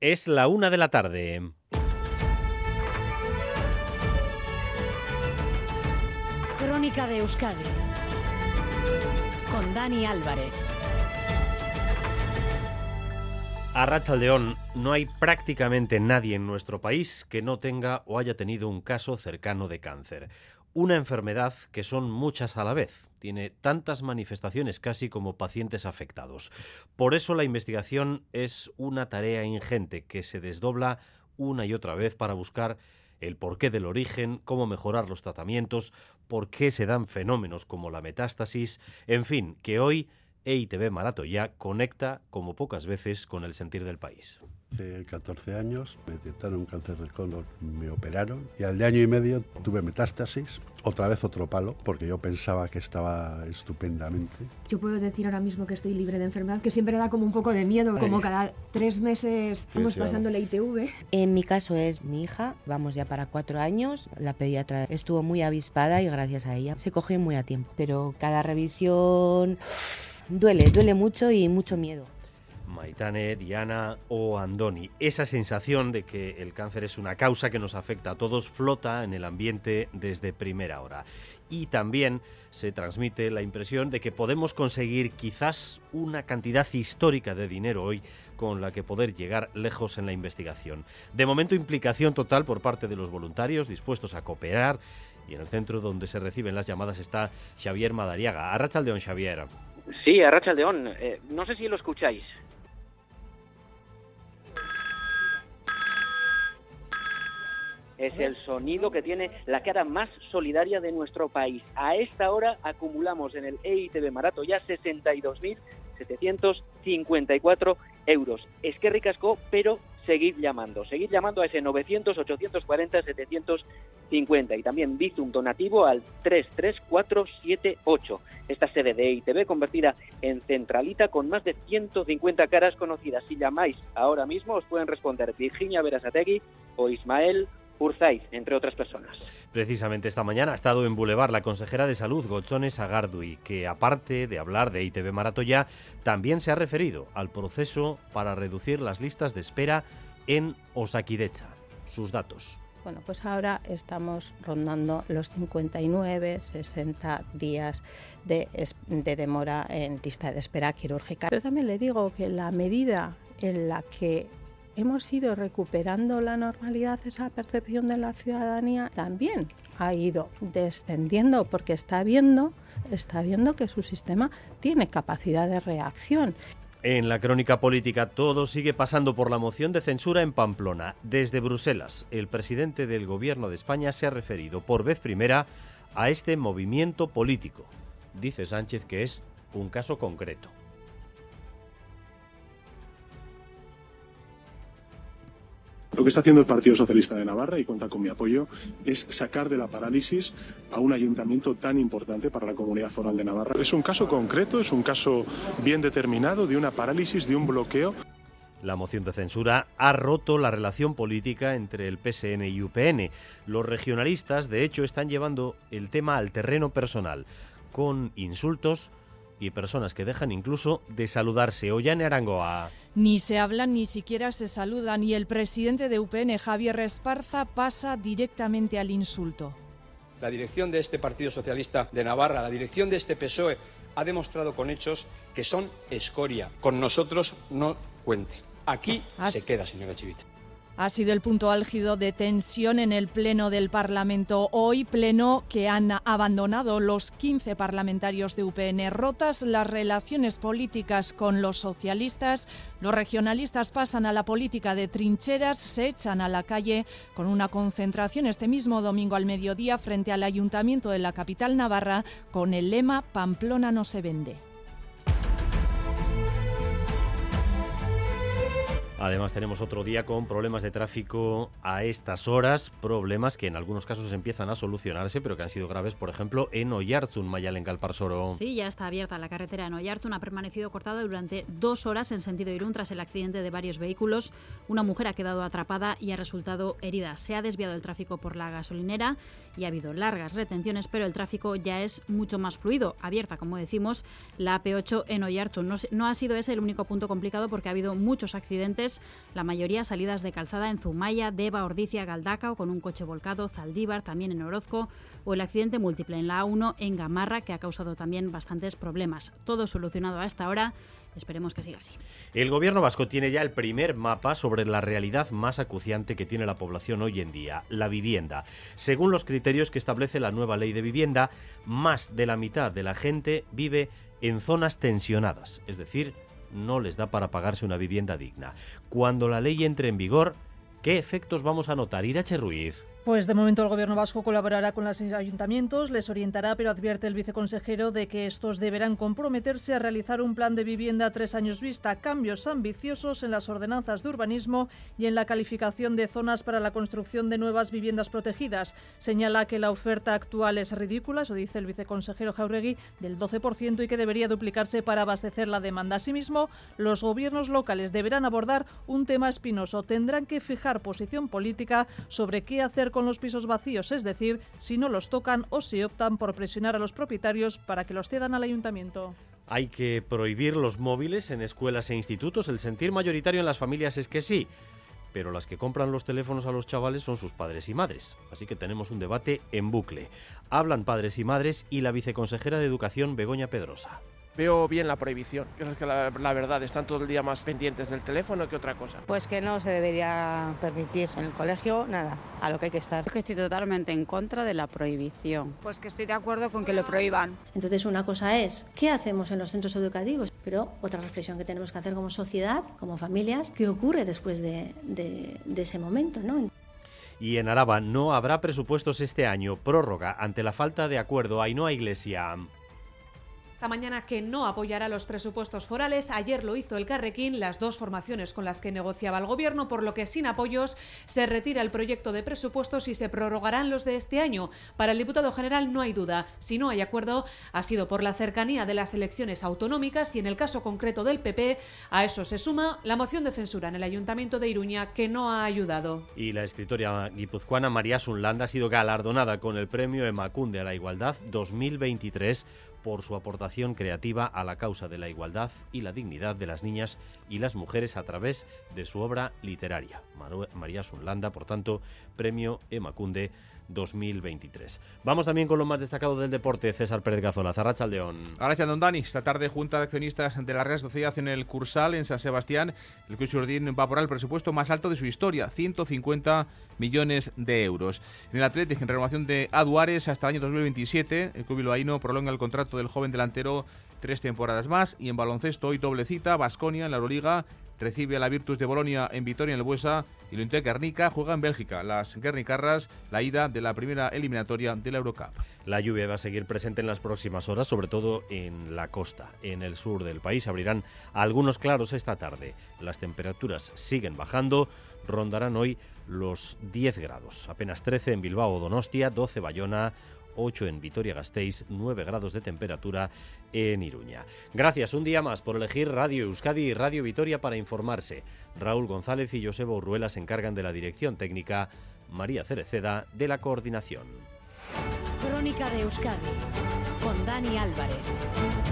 Es la una de la tarde. Crónica de Euskadi con Dani Álvarez. A Rachaldeón, no hay prácticamente nadie en nuestro país que no tenga o haya tenido un caso cercano de cáncer. Una enfermedad que son muchas a la vez. Tiene tantas manifestaciones casi como pacientes afectados. Por eso la investigación es una tarea ingente que se desdobla una y otra vez para buscar el porqué del origen, cómo mejorar los tratamientos, por qué se dan fenómenos como la metástasis, en fin, que hoy EITB Marato ya conecta como pocas veces con el sentir del país. Hace 14 años me detectaron cáncer del colon, me operaron y al de año y medio tuve metástasis, otra vez otro palo, porque yo pensaba que estaba estupendamente. Yo puedo decir ahora mismo que estoy libre de enfermedad, que siempre da como un poco de miedo, como cada tres meses vamos sí, pasando la ITV. En mi caso es mi hija, vamos ya para cuatro años. La pediatra estuvo muy avispada y gracias a ella se cogió muy a tiempo. Pero cada revisión duele, duele mucho y mucho miedo. Maitane, Diana o Andoni. Esa sensación de que el cáncer es una causa que nos afecta a todos flota en el ambiente desde primera hora. Y también se transmite la impresión de que podemos conseguir quizás una cantidad histórica de dinero hoy con la que poder llegar lejos en la investigación. De momento implicación total por parte de los voluntarios dispuestos a cooperar y en el centro donde se reciben las llamadas está Xavier Madariaga. Arrachaldeón, Xavier. Sí, a Rachaldeón. Eh, no sé si lo escucháis. Es el sonido que tiene la cara más solidaria de nuestro país. A esta hora acumulamos en el EITB Marato ya 62.754 euros. Es que ricasco, pero seguid llamando. Seguid llamando a ese 900-840-750 y también Bizum donativo al 33478. Esta sede de EITB convertida en centralita con más de 150 caras conocidas. Si llamáis ahora mismo os pueden responder Virginia Berasategui o Ismael Urzaiz, entre otras personas. Precisamente esta mañana ha estado en Boulevard la consejera de Salud, Gochones Agardui, que aparte de hablar de ITV Maratoya, también se ha referido al proceso para reducir las listas de espera en Osakidecha. Sus datos. Bueno, pues ahora estamos rondando los 59, 60 días de, de, demora en lista de espera quirúrgica. Pero también le digo que la medida en la que hemos ido recuperando la normalidad, esa percepción de la ciudadanía también ha ido descendiendo porque está viendo, está viendo que su sistema tiene capacidad de reacción. En la crónica política todo sigue pasando por la moción de censura en Pamplona. Desde Bruselas, el presidente del Gobierno de España se ha referido por vez primera a este movimiento político. Dice Sánchez que es un caso concreto. Lo que está haciendo el Partido Socialista de Navarra, y cuenta con mi apoyo, es sacar de la parálisis a un ayuntamiento tan importante para la comunidad foral de Navarra. Es un caso concreto, es un caso bien determinado de una parálisis, de un bloqueo. La moción de censura ha roto la relación política entre el PSN y UPN. Los regionalistas, de hecho, están llevando el tema al terreno personal, con insultos y personas que dejan incluso de saludarse. Ollane Arangoa. Ni se hablan, ni siquiera se saludan y el presidente de UPN, Javier Esparza, pasa directamente al insulto. La dirección de este Partido Socialista de Navarra, la dirección de este PSOE, ha demostrado con hechos que son escoria. Con nosotros no cuente. Aquí se queda, señora Chivita. Ha sido el punto álgido de tensión en el Pleno del Parlamento. Hoy, Pleno que han abandonado los 15 parlamentarios de UPN. Rotas las relaciones políticas con los socialistas, los regionalistas pasan a la política de trincheras, se echan a la calle con una concentración este mismo domingo al mediodía frente al Ayuntamiento de la capital navarra con el lema Pamplona no se vende. Además tenemos otro día con problemas de tráfico a estas horas, problemas que en algunos casos empiezan a solucionarse, pero que han sido graves, por ejemplo, en Oyarzun, Mayalen Calparsoro. Sí, ya está abierta la carretera en Oyarzun, ha permanecido cortada durante dos horas en sentido Irún tras el accidente de varios vehículos. Una mujer ha quedado atrapada y ha resultado herida. Se ha desviado el tráfico por la gasolinera y ha habido largas retenciones, pero el tráfico ya es mucho más fluido. Abierta, como decimos, la AP8 en Oyarzun. No, no ha sido ese el único punto complicado porque ha habido muchos accidentes la mayoría salidas de calzada en Zumaya, Deva, Ordicia, Galdaca o con un coche volcado, Zaldívar, también en Orozco, o el accidente múltiple en la A1 en Gamarra, que ha causado también bastantes problemas. Todo solucionado a esta hora Esperemos que siga así. El gobierno vasco tiene ya el primer mapa sobre la realidad más acuciante que tiene la población hoy en día, la vivienda. Según los criterios que establece la nueva ley de vivienda, más de la mitad de la gente vive en zonas tensionadas, es decir, no les da para pagarse una vivienda digna. Cuando la ley entre en vigor, ¿qué efectos vamos a notar? Irache Ruiz. Pues de momento el Gobierno vasco colaborará con los ayuntamientos, les orientará, pero advierte el viceconsejero de que estos deberán comprometerse a realizar un plan de vivienda a tres años vista, cambios ambiciosos en las ordenanzas de urbanismo y en la calificación de zonas para la construcción de nuevas viviendas protegidas. Señala que la oferta actual es ridícula, eso dice el viceconsejero Jauregui, del 12% y que debería duplicarse para abastecer la demanda. Asimismo, los gobiernos locales deberán abordar un tema espinoso. Tendrán que fijar posición política sobre qué hacer con los pisos vacíos, es decir, si no los tocan o si optan por presionar a los propietarios para que los cedan al ayuntamiento. Hay que prohibir los móviles en escuelas e institutos. El sentir mayoritario en las familias es que sí, pero las que compran los teléfonos a los chavales son sus padres y madres. Así que tenemos un debate en bucle. Hablan padres y madres y la viceconsejera de Educación, Begoña Pedrosa veo bien la prohibición. Es que la, verdad, están todo el día más pendientes del teléfono que otra cosa. Pues que no se debería permitir en el colegio nada, a lo que hay que estar. Es que estoy totalmente en contra de la prohibición. Pues que estoy de acuerdo con que lo prohíban. Entonces una cosa es, ¿qué hacemos en los centros educativos? Pero otra reflexión que tenemos que hacer como sociedad, como familias, ¿qué ocurre después de, de, de ese momento? ¿no? Y en Araba no habrá presupuestos este año. Prórroga ante la falta de acuerdo. Ainhoa Iglesia. Esta mañana que no apoyará los presupuestos forales. Ayer lo hizo el Carrequín, las dos formaciones con las que negociaba el gobierno, por lo que sin apoyos se retira el proyecto de presupuestos y se prorrogarán los de este año. Para el diputado general no hay duda. Si no hay acuerdo, ha sido por la cercanía de las elecciones autonómicas y en el caso concreto del PP, a eso se suma la moción de censura en el Ayuntamiento de Iruña que no ha ayudado. Y la escritora guipuzcoana María Sunlanda ha sido galardonada con el premio Emacunde a la Igualdad 2023 por su aportación creativa a la causa de la igualdad y la dignidad de las niñas y las mujeres a través de su obra literaria. María Sunlanda, por tanto, premio Emacunde 2023. Vamos también con lo más destacado del deporte, César Pérez Gazola, Zarrachaldeón. Gracias, don Dani. Esta tarde, Junta de Accionistas de la Real Sociedad en el Cursal, en San Sebastián. El Club Urdín va por el presupuesto más alto de su historia, 150 millones de euros. En el Atlético, en renovación de Aduares hasta el año 2027, el Club Bilbaíno prolonga el contrato del joven delantero tres temporadas más. Y en baloncesto, hoy doble cita, Basconia en la Euroliga recibe a la Virtus de Bolonia en Vitoria en el Buesa y lo Guernica juega en Bélgica. Las Guernicarras, la ida de la primera eliminatoria de la Eurocup. La lluvia va a seguir presente en las próximas horas, sobre todo en la costa. En el sur del país abrirán algunos claros esta tarde. Las temperaturas siguen bajando, rondarán hoy los 10 grados, apenas 13 en Bilbao o Donostia, 12 Bayona, 8 en Vitoria-Gasteiz, 9 grados de temperatura en Iruña. Gracias un día más por elegir Radio Euskadi y Radio Vitoria para informarse. Raúl González y Joseba Urruela se encargan de la dirección técnica, María Cereceda de la coordinación. Crónica de Euskadi con Dani Álvarez.